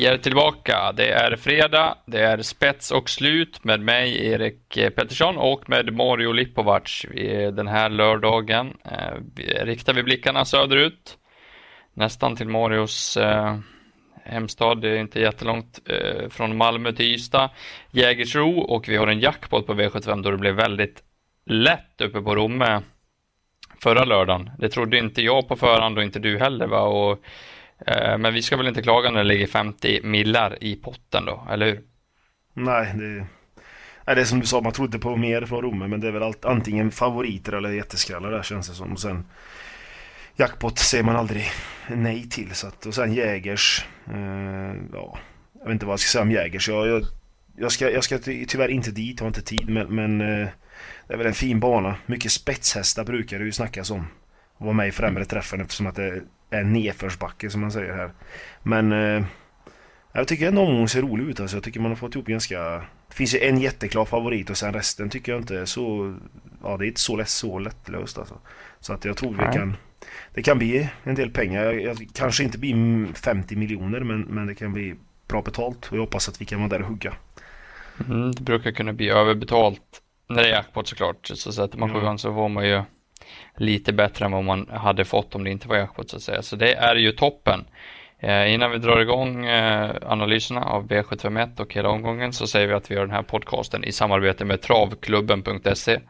vi är tillbaka. Det är fredag, det är spets och slut med mig Erik eh, Pettersson och med Mario Lipovac. Den här lördagen eh, riktar vi blickarna söderut. Nästan till Marios eh, hemstad. Det är inte jättelångt från Malmö till Ystad. Jägersro och vi har en jackpot på V75 då det blev väldigt lätt uppe på Romme förra lördagen. Det trodde inte jag på förhand och inte du heller. Va? Och Eh, men vi ska väl inte klaga när det ligger 50 millar i potten då, eller hur? Nej, det, nej, det är som du sa, man trodde på mer från Romme men det är väl allt, antingen favoriter eller jätteskrallar där känns det som. Och sen jackpot ser man aldrig nej till. Så att, och sen Jägers, eh, ja, jag vet inte vad jag ska säga om Jägers. Jag, jag, jag, ska, jag ska tyvärr inte dit, har inte tid men, men eh, det är väl en fin bana. Mycket spetshästar brukar det ju snackas om. Att vara med i främre träffen eftersom att det en nedförsbacke som man säger här. Men eh, jag tycker en omgång ser rolig ut alltså. Jag tycker man har fått ihop ganska... Det finns ju en jätteklar favorit och sen resten tycker jag inte är så... Ja, det är inte så, lätt, så lättlöst alltså. Så att jag tror vi kan... Det kan bli en del pengar. Jag, jag, kanske inte blir 50 miljoner men, men det kan bli bra betalt och jag hoppas att vi kan vara där och hugga. Mm, det brukar kunna bli överbetalt när det är jackpot såklart. Så sätter man sjuan ja. så får man ju lite bättre än vad man hade fått om det inte var jackpot så att säga. Så det är ju toppen. Eh, innan vi drar igång eh, analyserna av V751 och hela omgången så säger vi att vi gör den här podcasten i samarbete med travklubben.se.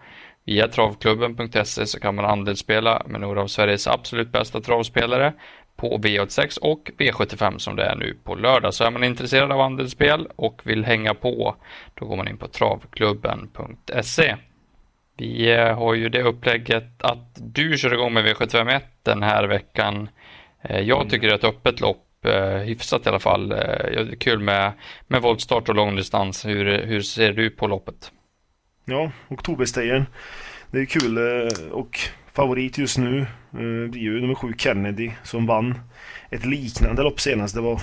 Via travklubben.se så kan man andelsspela med några av Sveriges absolut bästa travspelare på V86 och V75 som det är nu på lördag. Så är man intresserad av andelsspel och vill hänga på då går man in på travklubben.se. Vi eh, har ju det upplägget att du kör igång med V751 den här veckan. Eh, jag tycker det är ett öppet lopp, eh, hyfsat i alla fall. Kul med, med voltstart och långdistans. Hur, hur ser du på loppet? Ja, Oktoberstejern. Det är kul och favorit just nu blir ju nummer sju Kennedy som vann ett liknande lopp senast. Det var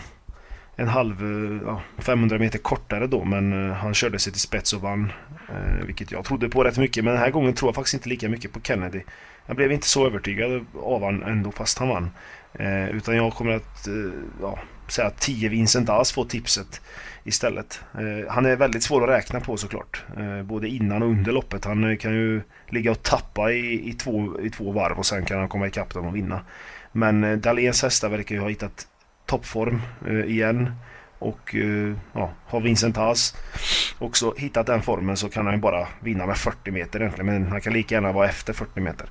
en halv, eh, ja, 500 meter kortare då men eh, han körde sig till spets och vann. Eh, vilket jag trodde på rätt mycket men den här gången tror jag faktiskt inte lika mycket på Kennedy. Jag blev inte så övertygad av honom ändå fast han vann. Eh, utan jag kommer att eh, ja, säga att 10 Vincent alls får tipset istället. Eh, han är väldigt svår att räkna på såklart. Eh, både innan och under loppet. Han eh, kan ju ligga och tappa i, i, två, i två varv och sen kan han komma ikapp dem och vinna. Men eh, Dahléns hästar verkar ju ha hittat toppform eh, igen. Och eh, ja, har Vincent Haas också hittat den formen så kan han ju bara vinna med 40 meter egentligen. Men han kan lika gärna vara efter 40 meter.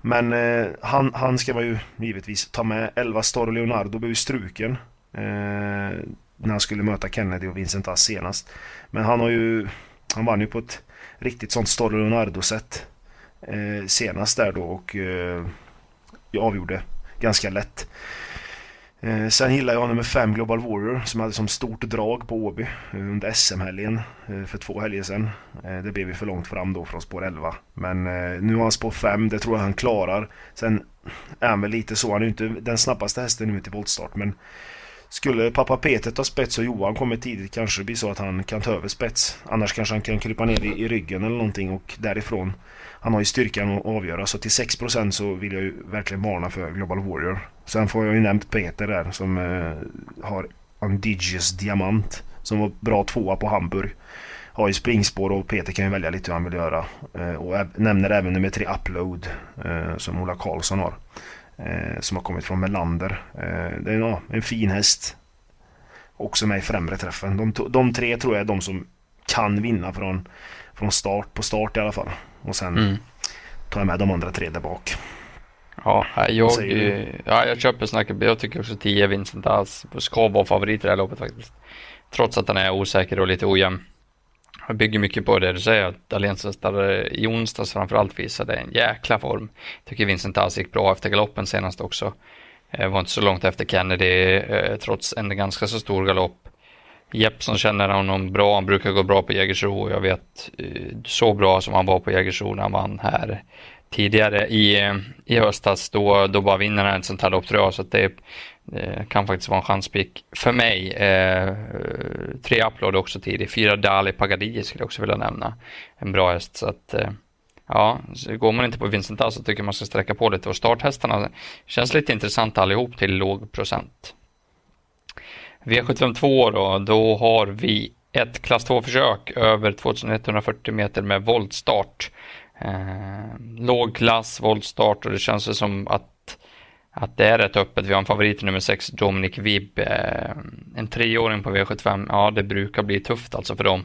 Men eh, han, han ska man ju givetvis ta med. 11 Star Leonardo blev ju struken. Eh, när han skulle möta Kennedy och Vincent Haas senast. Men han har ju... Han vann ju på ett riktigt sånt Star Leonardo-sätt. Eh, senast där då och eh, avgjorde ganska lätt. Eh, sen gillar jag nummer 5 Global Warrior som hade som stort drag på Åby eh, under SM-helgen eh, för två helger sedan. Eh, det blev ju för långt fram då från spår 11. Men eh, nu har han spår 5, det tror jag han klarar. Sen är han väl lite så, han är ju inte den snabbaste hästen nu till voltstart men skulle pappa Peter ta spets och Johan kommer tidigt kanske det blir så att han kan ta över spets. Annars kanske han kan krypa ner i, i ryggen eller någonting och därifrån han har ju styrkan att avgöra så till 6% så vill jag ju verkligen varna för Global Warrior. Sen får jag ju nämnt Peter där som eh, har Undigious Diamant som var bra tvåa på Hamburg. Har ju springspår och Peter kan ju välja lite hur han vill göra. Eh, och nämner även nummer tre Upload eh, som Ola Karlsson har. Eh, som har kommit från Melander. Eh, det är ja, en fin häst. Också med i främre träffen. De, de tre tror jag är de som kan vinna från, från start, på start i alla fall. Och sen mm. tar jag med de andra tre där bak. Ja, jag, ja, jag köper snacket. Jag tycker också 10 Vincent alls ska vara favorit i det här loppet faktiskt. Trots att han är osäker och lite ojämn. Jag bygger mycket på det du säger att Dahléns i onsdags framförallt visade en jäkla form. Jag tycker Vincent alls gick bra efter galoppen senast också. Jag var inte så långt efter Kennedy eh, trots en ganska så stor galopp. Jeppson känner honom bra, han brukar gå bra på Jägersro och jag vet eh, så bra som han var på Jägersro när han vann här tidigare i, i höstas. Då, då bara vinner han ett sånt här lopp tror jag. Så det, det kan faktiskt vara en chanspick för mig. Eh, tre upload också tidigt. Fyra Dali Pagadi skulle jag också vilja nämna. En bra häst. Så att, eh, ja, så går man inte på Vincent så tycker jag man ska sträcka på lite. Och starthästarna känns lite intressanta allihop till låg procent. V752 då, då har vi ett klass 2-försök över 2140 meter med voltstart. Eh, låg klass, voltstart och det känns som att, att det är rätt öppet. Vi har en favorit nummer 6, Dominic Vibb. Eh, en treåring på V75, ja det brukar bli tufft alltså för dem.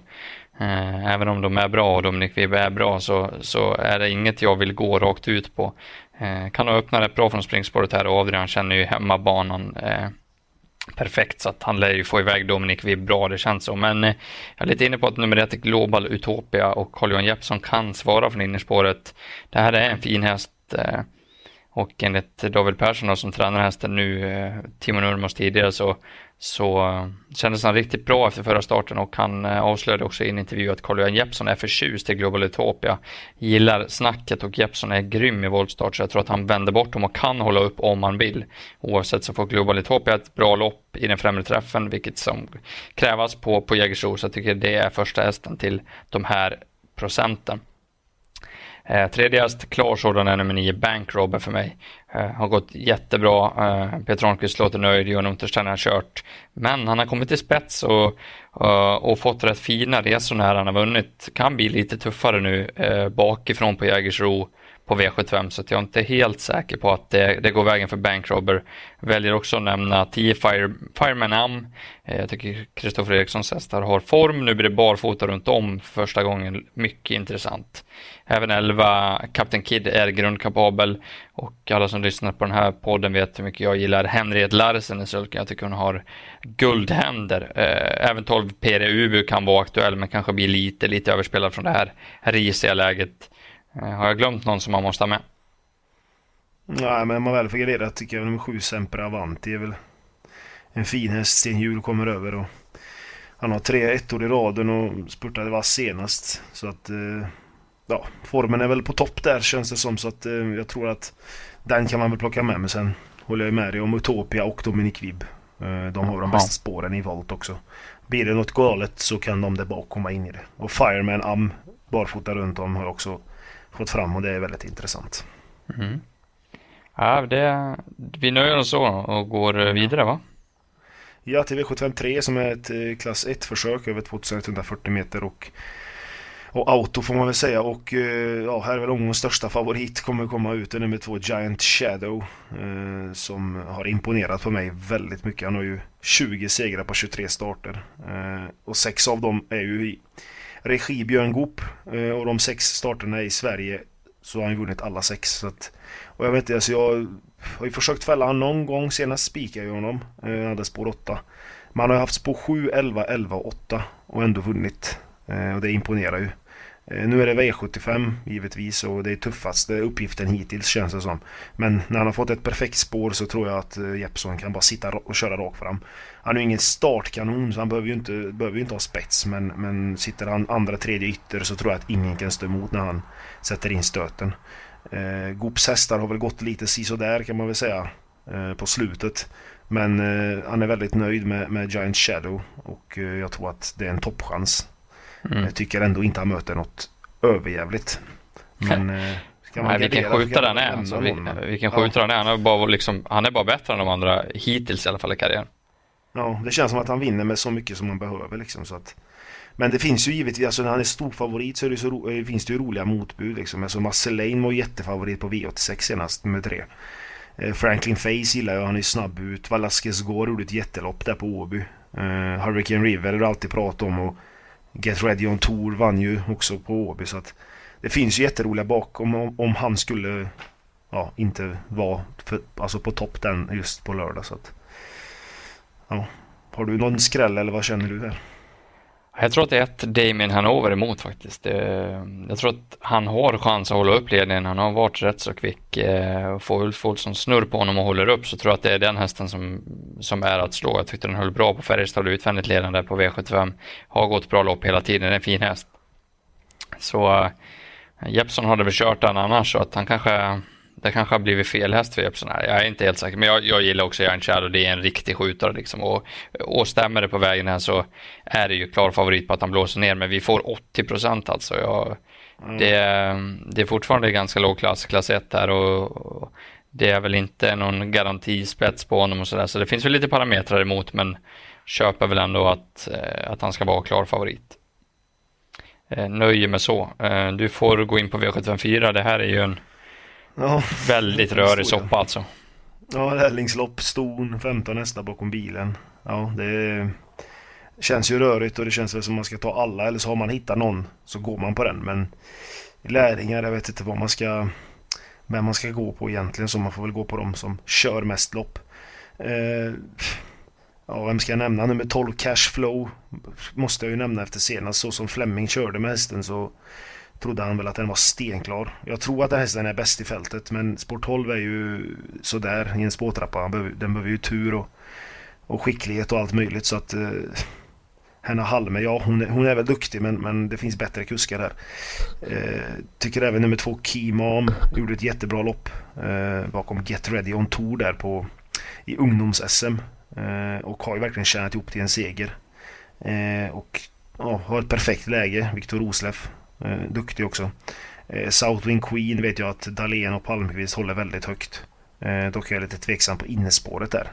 Eh, även om de är bra och Dominic Vibb är bra så, så är det inget jag vill gå rakt ut på. Eh, kan ha öppnat rätt bra från springspåret här och Adrian känner ju hemmabanan perfekt så att han lär ju få iväg Dominic Vibb bra det känns så. Men jag är lite inne på att nummer ett är Global Utopia och Carl-Johan Jeppsson kan svara från innerspåret. Det här är en fin häst och enligt David Persson som tränar hästen nu, eh, Timon Urmos tidigare så så eh, kändes han riktigt bra efter förra starten och han eh, avslöjade också i en intervju att Carl-Johan Jeppsson är förtjust i Global Utopia. Gillar snacket och Jeppsson är grym i voltstart så jag tror att han vänder bort dem och kan hålla upp om han vill. Oavsett så får Global Utopia ett bra lopp i den främre träffen vilket som krävas på, på Jägersro så jag tycker det är första hästen till de här procenten. Eh, tredje klar sådan är nummer 9, Bankrobber för mig. Eh, har gått jättebra. Eh, Peter Holmqvist låter nöjd, Johan Unterstein har kört. Men han har kommit till spets och, uh, och fått rätt fina resor när han har vunnit. Kan bli lite tuffare nu eh, bakifrån på Jägersro på V75 så att jag är inte helt säker på att det, det går vägen för Bankrobber. Väljer också att nämna 10 Fire, Fireman Am. Eh, jag tycker Kristoffer Erikssons hästar har form. Nu blir det barfota runt om första gången. Mycket intressant. Även 11 Captain Kid är grundkapabel och alla som lyssnar på den här podden vet hur mycket jag gillar Henriette Larsen i sulken. Jag tycker hon har guldhänder. Eh, även 12 Pere Ubu kan vara aktuell men kanske blir lite, lite överspelad från det här risiga läget. Eh, har jag glömt någon som man måste ha med? Nej, men man väl får gardera tycker jag nummer 7 Sempre Avanti är väl en fin häst. Sten Hjul kommer över och han har tre ettor i raden och spurtade vass senast. Så att eh, ja, formen är väl på topp där känns det som. Så att eh, jag tror att den kan man väl plocka med. Men sen håller jag med dig om Utopia och Dominic Vibb. De har de bästa spåren i volt också. Blir det något galet så kan de där bak komma in i det. Och Fireman Am barfota runt om har också fått fram och det är väldigt intressant. Mm. Ja, det, vi nöjer oss så och går vidare va? Ja, till V753 som är ett eh, klass 1-försök över 2140 meter och, och auto får man väl säga. Och eh, ja, här är väl omgångens största favorit kommer komma ut. nummer två Giant Shadow eh, som har imponerat på mig väldigt mycket. Han har ju 20 segrar på 23 starter eh, och sex av dem är ju i regi Björn Goop eh, och de sex starterna i Sverige så har han vunnit alla sex. Så att, och jag vet inte, alltså jag har ju försökt fälla honom någon gång. Senast spikade jag honom. Eh, han hade spår 8. Man har haft spår 7, 11, 11 och 8 och ändå vunnit. Eh, och det imponerar ju. Eh, nu är det V75 givetvis och det är tuffaste uppgiften hittills känns det som. Men när han har fått ett perfekt spår så tror jag att eh, Jeppson kan bara sitta och köra rakt fram. Han är ju ingen startkanon så han behöver ju inte, behöver ju inte ha spets men, men sitter han andra, tredje ytter så tror jag att ingen kan stå emot när han sätter in stöten. Eh, Goops hästar har väl gått lite sisådär kan man väl säga eh, på slutet. Men eh, han är väldigt nöjd med, med Giant Shadow och eh, jag tror att det är en toppchans. Mm. Jag tycker ändå inte han möter något överjävligt. Men eh, Nej, vilken skjutare han är. Alltså, vilken skjutare han är. Han är, bara liksom, han är bara bättre än de andra hittills i alla fall i karriären. Ja, det känns som att han vinner med så mycket som man behöver liksom. Så att, men det finns ju givetvis, alltså när han är stor favorit så, är det så ro, finns det ju roliga motbud liksom. Alltså Marcelaine var jättefavorit på V86 senast, nummer tre. Eh, Franklin Face gillar jag, han är snabb ut. Velasquez Gård gjorde ett jättelopp där på Åby. Uh, Hurricane River har du alltid pratat om och Get Ready On Tour vann ju också på Åby så att det finns ju jätteroliga bakom om, om han skulle ja, inte vara för, alltså på topp den just på lördag så att Ja. Har du någon skräll eller vad känner du där? Jag tror att det är ett Damien Hanover emot faktiskt. Eh, jag tror att han har chans att hålla upp ledningen. Han har varit rätt så kvick. Eh, får Ulf Olsson snurr på honom och håller upp så tror jag att det är den hästen som, som är att slå. Jag tyckte den höll bra på Färjestad och utvändigt ledande på V75. Har gått bra lopp hela tiden. Det är en fin häst. Så Jeppson Jeppsson hade väl kört den annars så att han kanske det kanske har blivit fel häst för Jeppsson här. Jag är inte helt säker. Men jag, jag gillar också Giant Shadow. Det är en riktig skjutare liksom. Och, och stämmer det på vägen här så är det ju klar favorit på att han blåser ner. Men vi får 80 procent alltså. Jag, mm. det, det är fortfarande ganska låg klass, klass 1 här. Och, och det är väl inte någon garantispets på honom och sådär, så det finns väl lite parametrar emot, men köper väl ändå att, eh, att han ska vara klar favorit. Eh, nöjer med så. Eh, du får gå in på V754, det här är ju en ja, väldigt rörig soppa alltså. Ja, lärlingslopp, ston, 15 nästa bakom bilen. Ja, det känns ju rörigt och det känns väl som man ska ta alla eller så har man hittat någon så går man på den. Men lärlingar, jag vet inte vad man ska vem man ska gå på egentligen så man får väl gå på dem som kör mest lopp. Eh, ja, vem ska jag nämna? Nummer 12 Cashflow måste jag ju nämna efter senast så som Fleming körde med hästen så trodde han väl att den var stenklar. Jag tror att den hästen är bäst i fältet men spår 12 är ju sådär i en spårtrappa. Den behöver ju tur och, och skicklighet och allt möjligt så att eh, Henna Halme, ja hon är, hon är väl duktig men, men det finns bättre kuskar där. Eh, tycker även nummer två Kimam gjorde ett jättebra lopp eh, bakom Get Ready On Tour där på i ungdoms-SM. Eh, och har ju verkligen tjänat ihop till en seger. Eh, och ja, har ett perfekt läge, Viktor Rosleff. Eh, duktig också. Eh, Southwind Queen vet jag att Dahlén och Palmqvist håller väldigt högt. Eh, dock är jag lite tveksam på innespåret där.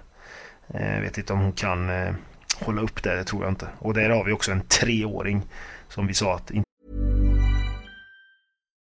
Eh, vet inte om hon kan eh, hålla upp det, det tror jag inte. Och där har vi också en treåring som vi sa att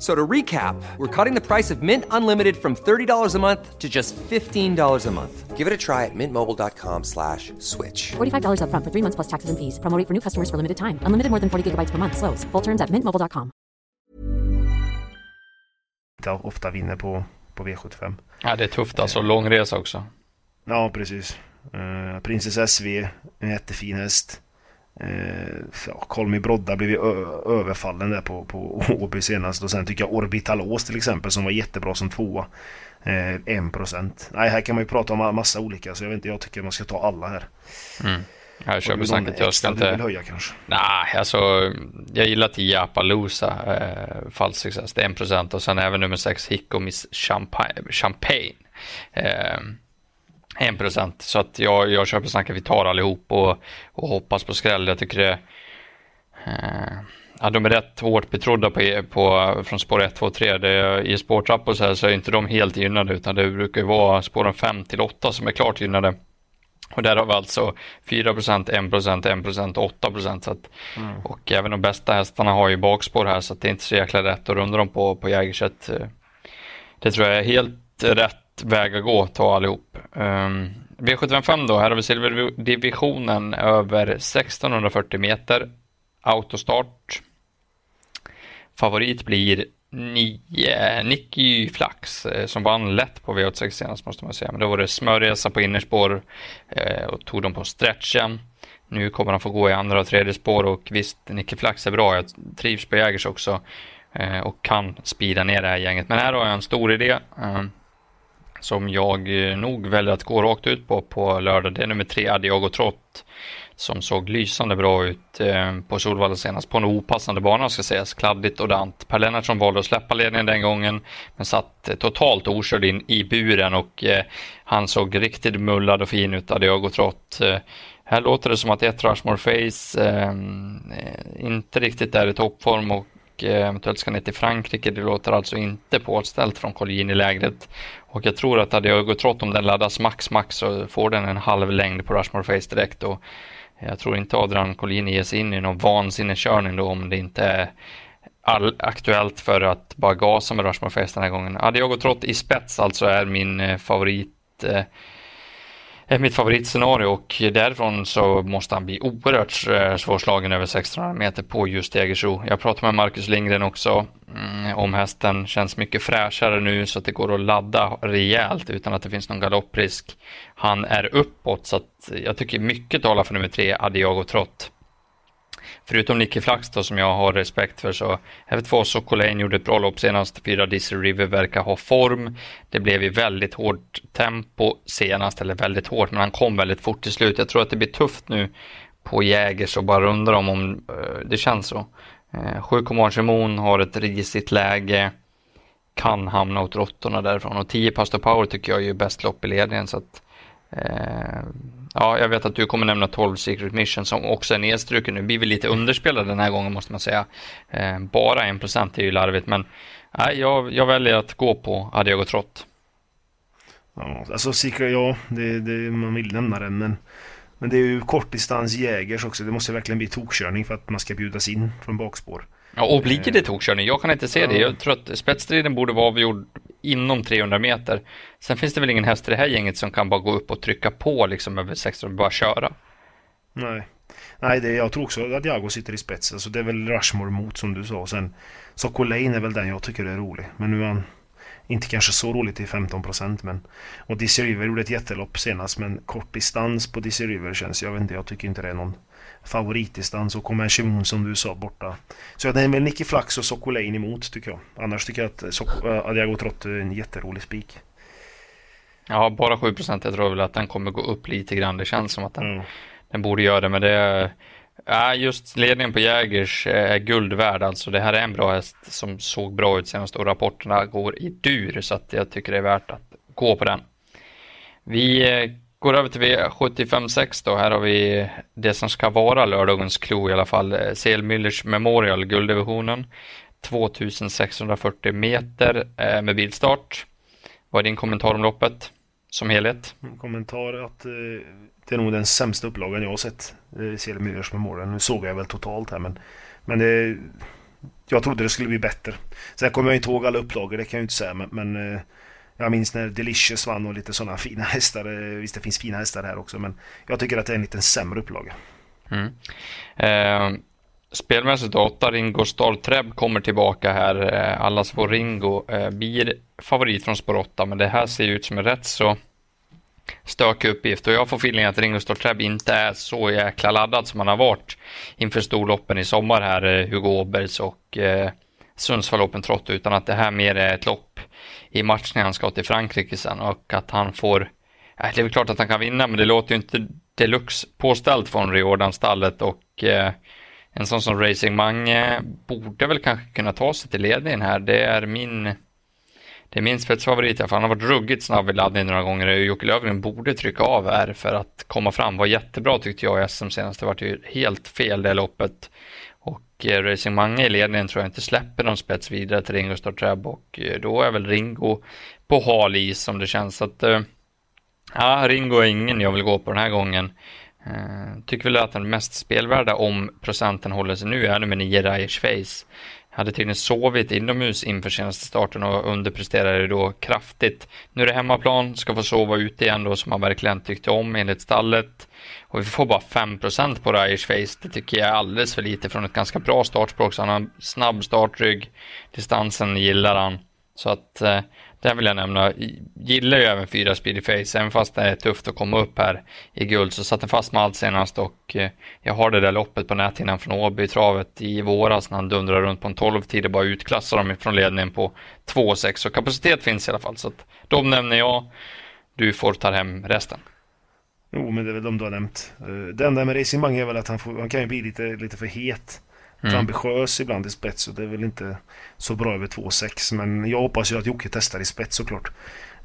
So to recap, we're cutting the price of Mint Unlimited from $30 a month to just $15 a month. Give it a try at mintmobile.com slash switch. $45 up front for three months plus taxes and fees. Promoting for new customers for limited time. Unlimited more than 40 gigabytes per month. Slows. Full terms at mintmobile.com. Ofta vinner på, på V75. Ja, det är tufft alltså. Lång resa också. Ja, precis. Uh, Princess SV, en jättefin häst. Eh, Kolmi Brodda blev ju överfallen där på, på Åby senast och sen tycker jag Orbitalos till exempel som var jättebra som tvåa. Eh, 1%. Nej, här kan man ju prata om massa olika så jag vet inte, jag tycker man ska ta alla här. Mm. Jag köper snacket. Jag ska inte... Vill höja kanske? Nej, alltså jag gillar 10 Appaloosa, eh, falsk success, det är 1% och sen även nummer 6 Hicko Miss Champagne. Champagne. Eh, 1 procent. Så att jag, jag köper vi tar allihop och, och hoppas på skräll. Jag tycker det... Eh, ja, de är rätt hårt betrodda på, på, från spår 1, 2, 3. Det, I spårtrapp och så här så är inte de helt gynnade utan det brukar vara spåren 5 till 8 som är klart gynnade. Och där har vi alltså 4 procent, 1 procent, 1 procent, 8 procent. Mm. Och även de bästa hästarna har ju bakspår här så att det är inte så jäkla rätt att runda dem på, på Jägerset. Det tror jag är helt rätt väg att gå, ta allihop. Ehm, um, V75 då, här har vi silverdivisionen över 1640 meter. Autostart. Favorit blir 9, Nicky Flax eh, som vann lätt på V86 senast måste man säga. Men då var det smörresa på innerspår eh, och tog dem på stretchen. Nu kommer han få gå i andra och tredje spår och visst, Nicky Flax är bra. Jag trivs på Jägers också eh, och kan spida ner det här gänget. Men här har jag en stor idé. Ehm, som jag eh, nog väljer att gå rakt ut på på lördag. Det är nummer tre, Adiago Trott, som såg lysande bra ut eh, på Solvalla senast på en opassande bana ska sägas. Kladdigt och dant. Per Lennartsson valde att släppa ledningen den gången, men satt eh, totalt okörd in i buren och han såg riktigt mullad och fin ut, Adiago Trott. Här låter det som att ett Rushmore Face eh, inte riktigt är i toppform och eventuellt ska ner till Frankrike. Det låter alltså inte påställt från Collin i lägret. Och jag tror att hade jag gått trott om den laddas max max så får den en halv längd på Rushmore Face direkt. Och jag tror inte Adrian Collini ger sig in i någon vansinneskörning då om det inte är all aktuellt för att bara gasa med Rushmore Face den här gången. Hade jag gått trott i spets alltså är min eh, favorit eh, mitt favoritscenario och därifrån så måste han bli oerhört eh, svårslagen över 1600 meter på just Jägersro. Jag pratade med Marcus Lindgren också mm, om hästen. Känns mycket fräschare nu så att det går att ladda rejält utan att det finns någon galopprisk. Han är uppåt så att jag tycker mycket talar för nummer tre, Adiago Trott. Förutom Nicky Flax då, som jag har respekt för så Hevet Foss och Collain gjorde ett bra lopp senast. Fyra Dizzy River verkar ha form. Det blev ju väldigt hårt tempo senast, eller väldigt hårt, men han kom väldigt fort till slut. Jag tror att det blir tufft nu på Jägers och bara undrar om, om det känns så. Eh, uh, 7 Simon har ett risigt läge. kan hamna åt råttorna därifrån. Och 10 Pastor Power tycker jag är ju bäst lopp i ledningen. Så att, eh, Eh, ja, jag vet att du kommer nämna 12 Secret Mission som också är nedstruken. Nu blir vi lite underspelade den här gången måste man säga. Eh, bara 1% är ju larvigt men nej, jag, jag väljer att gå på Hade jag gått rått. Ja, alltså Secret, ja, det, det, man vill nämna den men men det är ju kortdistans jägers också. Det måste verkligen bli tokkörning för att man ska bjudas in från bakspår. Ja, och blir det tokkörning? Jag kan inte se det. Jag tror att spetsstriden borde vara avgjord inom 300 meter. Sen finns det väl ingen häst i det här gänget som kan bara gå upp och trycka på liksom över 600 och bara köra. Nej. Nej, det, jag tror också att Jago sitter i spets. Alltså det är väl Rushmore mot som du sa. Sen Sokolane är väl den jag tycker är rolig. Men nu är han inte kanske så roligt i 15 procent men... Och DC River gjorde ett jättelopp senast men kort distans på DC River känns... Jag vet inte, jag tycker inte det är någon favoritdistans och kommer Shimon som du sa borta. Så är väl Nicky Flax och Sokolane emot tycker jag. Annars tycker jag att Sok äh, Adiago Trott är en jätterolig spik. Ja, bara 7 procent. Jag tror väl att den kommer gå upp lite grann. Det känns som att den, mm. den borde göra det, men det Ja, just ledningen på Jägers är guld värd. Alltså det här är en bra häst som såg bra ut senast och rapporterna går i dur så att jag tycker det är värt att gå på den. Vi eh, går över till V75 då. Här har vi det som ska vara lördagens klo i alla fall. Eh, CL Müllers Memorial gulddivisionen. 2640 meter med bilstart. Vad är din kommentar om loppet som helhet? Min kommentar är att det är nog den sämsta upplagan jag har sett. Eh, Selemyrs målen. Nu såg jag väl totalt här men... Men det... Jag trodde det skulle bli bättre. Sen kommer jag inte ihåg alla upplagor, det kan jag inte säga men... men eh, jag minns när Delicious vann och lite sådana fina hästar. Eh, visst det finns fina hästar här också men... Jag tycker att det är en lite sämre upplaga. Mm. Eh, spelmässigt 8 Ringo Star Treb kommer tillbaka här. Allas vår Ringo eh, blir favorit från spår 8 men det här ser ut som en rätt så stökig uppgift och jag får feeling att Ringo Stortreb inte är så jäkla laddad som han har varit inför storloppen i sommar här, eh, Hugo Åbergs och eh, Sundsvall Open Trot utan att det här mer är ett lopp i matchen han ska till Frankrike sen och att han får det är väl klart att han kan vinna men det låter ju inte deluxe påställt från Riordan-stallet och eh, en sån som Racing Mange borde väl kanske kunna ta sig till ledningen här. Det är min det är min spetsfavorit, för han har varit ruggigt snabb i laddning några gånger Jocke Löfgren borde trycka av här för att komma fram. Var jättebra tyckte jag i SM senast. Det var ju helt fel det loppet. Och eh, Racing Mange i ledningen tror jag inte släpper någon spets vidare till Ringo Startrab. och eh, då är väl Ringo på hal is som det känns. Så att, eh, ja, Ringo är ingen jag vill gå på den här gången. Tycker väl att den mest spelvärda om procenten håller sig nu är nummer 9 Ryers Face hade tydligen sovit inomhus inför senaste starten och underpresterade då kraftigt. Nu är det hemmaplan, ska få sova ute igen då som han verkligen tyckte om enligt stallet. Och vi får bara 5% på Ryers Face. Det tycker jag är alldeles för lite från ett ganska bra startspråk. Så han har snabb startrygg, distansen gillar han. Så att eh, den vill jag nämna. Gillar ju även fyra Speedy Face, även fast det är tufft att komma upp här i guld så satt den fast med allt senast och eh, jag har det där loppet på näthinnan från Åby-travet i våras när han dundrade runt på en 12-tid och bara utklassade dem från ledningen på 2,6 så kapacitet finns i alla fall så att de nämner jag. Du får ta hem resten. Jo, men det är väl de du har nämnt. Eh, det enda med Racing Bang är väl att han, får, han kan ju bli lite, lite för het. Mm. ambitiös ibland i spets och det är väl inte så bra över 2,6 men jag hoppas ju att Jocke testar i spets såklart.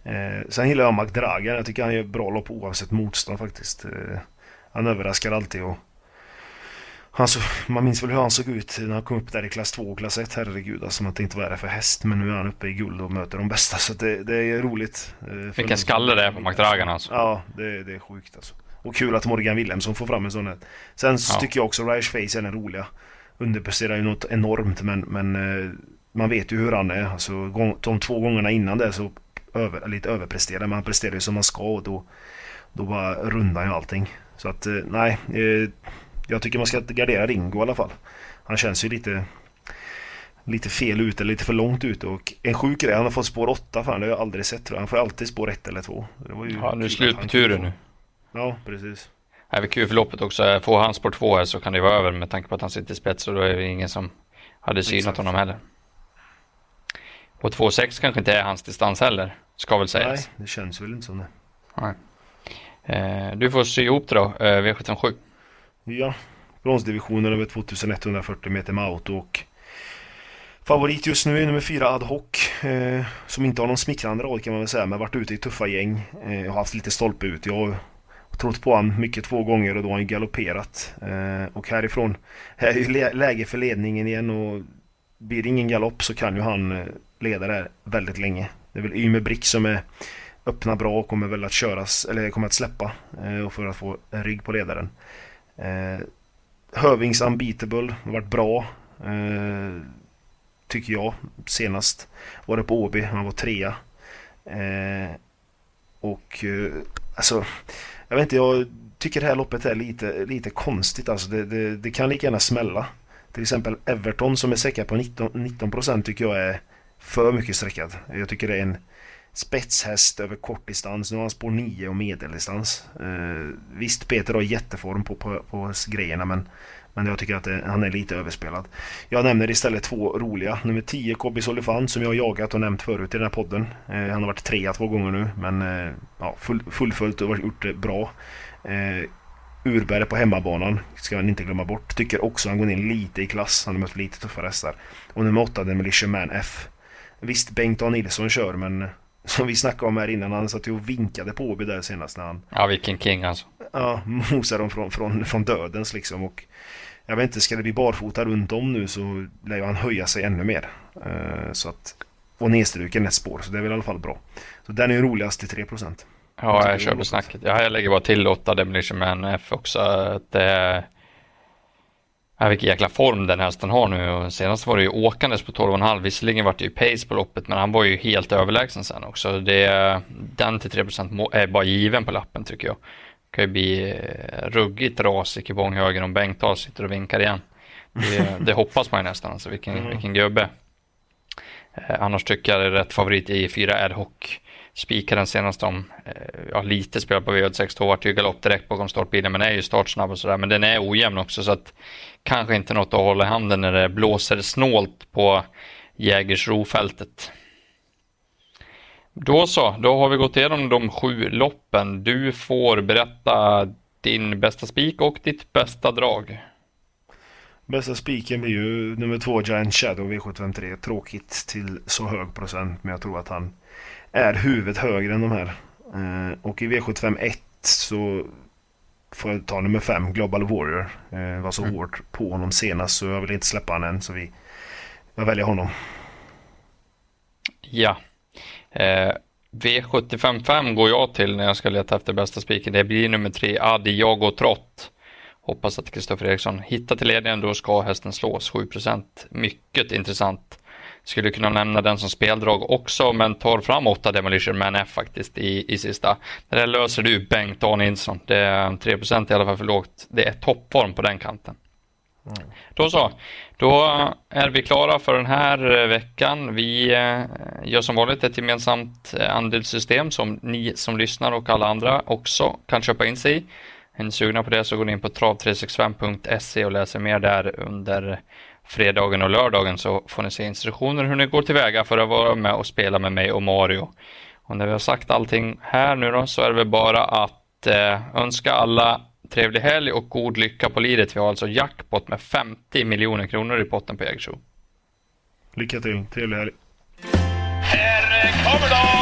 Eh, sen gillar jag McDragan. Jag tycker han gör bra lopp oavsett motstånd faktiskt. Eh, han överraskar alltid och han så, man minns väl hur han såg ut när han kom upp där i klass 2 och klass 1. Herregud alltså man tänkte vad är det för häst? Men nu är han uppe i guld och möter de bästa så det, det är roligt. Eh, Vilken skalle det är på McDragan alltså. Ja, det, det är sjukt alltså. Och kul att Morgan Wilhelmsson får fram en sån här. Sen ja. tycker jag också Rice Face är den roliga underpresterar ju något enormt men, men eh, man vet ju hur han är. Alltså, de två gångerna innan det så över, lite överpresterar men han presterar ju som man ska och då, då bara rundar ju allting. Så att eh, nej, eh, jag tycker man ska gardera Ringo i alla fall. Han känns ju lite lite fel ute, lite för långt ute och en sjuk grej, han har fått spår 8 för han har jag aldrig sett tror jag. Han får alltid spår 1 eller 2. ja, nu är slut på turen nu. Ja, precis. Är kul för loppet också. Får han spår 2 här så kan det vara över med tanke på att han sitter i spets och då är det ingen som hade synat Exakt. honom heller. Och 2,6 kanske inte är hans distans heller, ska väl sägas. Nej, det känns väl inte som det. Nej. Eh, du får sy ihop det då, eh, V757. Ja, bronsdivisionen över 2140 meter med auto och favorit just nu är nummer 4 Ad Hoc. eh, som inte har någon smickrande roll kan man väl säga, men varit ute i tuffa gäng. Eh, har haft lite stolpe ut. Jag har trott på honom mycket två gånger och då har han galopperat. Eh, och härifrån, här är ju läge för ledningen igen och blir det ingen galopp så kan ju han eh, leda där väldigt länge. Det är väl Ymer Brick som är öppna bra och kommer väl att köras, eller kommer att släppa eh, för att få en rygg på ledaren. Eh, Hövings Unbeatable har varit bra. Eh, tycker jag senast. Var det på Åby, han var trea. Eh, och eh, alltså, jag vet inte, jag tycker det här loppet är lite, lite konstigt alltså. Det, det, det kan lika gärna smälla. Till exempel Everton som är säkra på 19%, 19 tycker jag är för mycket sträckad. Jag tycker det är en spetshäst över kortdistans. Nu har han spår 9 och medeldistans. Eh, visst, Peter har jätteform på, på, på grejerna men, men jag tycker att det, han är lite överspelad. Jag nämner istället två roliga. Nummer 10, Kobbis Olifant som jag har jagat och nämnt förut i den här podden. Eh, han har varit trea två gånger nu men eh, ja, full, fullföljt och gjort det bra. Eh, Urberg på hemmabanan ska man inte glömma bort. Tycker också han går ner lite i klass. Han har mött lite tuffare hästar. Och nummer 8, Demolition Man F. Visst, Bengt A Nilsson kör men eh, som vi snackade om här innan, han satt ju och vinkade på Åby där senast när han... Ja, vilken king alltså. Ja, mosade dem från, från, från dödens liksom och... Jag vet inte, ska det bli barfota runt om nu så lär han höja sig ännu mer. Uh, så att... Och nedstruken ett spår, så det är väl i alla fall bra. Så den är ju roligast till 3%. Ja, jag, jag köper snacket. Ja, jag lägger bara till 8 Demolition Man F också. Att det Ja, vilken jäkla form den hästen har nu. senast var det ju åkandes på 12,5. Visserligen var det ju pace på loppet, men han var ju helt överlägsen sen också. Det, den till 3% är bara given på lappen tycker jag. Kan ju bli eh, ruggigt ras i kupong om Bengtsson sitter och vinkar igen. Det, det, hoppas man ju nästan, alltså vilken, mm. vilken gubbe. Eh, annars tycker jag det är rätt favorit i 4 ad hoc. Spikar den senast om, eh, ja lite spel på V86 2 vart ju galopp direkt bakom startbilen men är ju startsnabb och sådär. Men den är ojämn också så att kanske inte något att hålla i handen när det blåser snålt på Jägersrofältet. Då så, då har vi gått igenom de sju loppen. Du får berätta din bästa spik och ditt bästa drag. Bästa spiken blir ju nummer två Giant Shadow V753. Tråkigt till så hög procent men jag tror att han är huvudet högre än de här. Eh, och i V751 så får jag ta nummer fem, Global Warrior. Eh, var så mm. hårt på honom senast så jag vill inte släppa honom än. Så vi, jag väljer honom. Ja. Eh, V755 går jag till när jag ska leta efter bästa spiken. Det blir nummer tre, Adiago Trott. Hoppas att Kristoffer Eriksson hittar till ledningen. Då ska hästen slås 7% Mycket intressant. Skulle kunna nämna den som speldrag också, men tar fram 8 Demolition Man F faktiskt i, i sista. Det där löser du Bengt A Nilsson. Det är 3 i alla fall för lågt. Det är toppform på den kanten. Då så, då är vi klara för den här eh, veckan. Vi eh, gör som vanligt ett gemensamt eh, andelssystem som ni som lyssnar och alla andra också kan köpa in sig i. Är ni sugna på det så går ni in på trav365.se och läser mer där under fredagen och lördagen så får ni se instruktioner hur ni går tillväga för att vara med och spela med mig och Mario. Och när vi har sagt allting här nu då så är det väl bara att önska alla trevlig helg och god lycka på liret. Vi har alltså jackpot med 50 miljoner kronor i potten på Jägersro. Lycka till, trevlig helg. Här kommer de!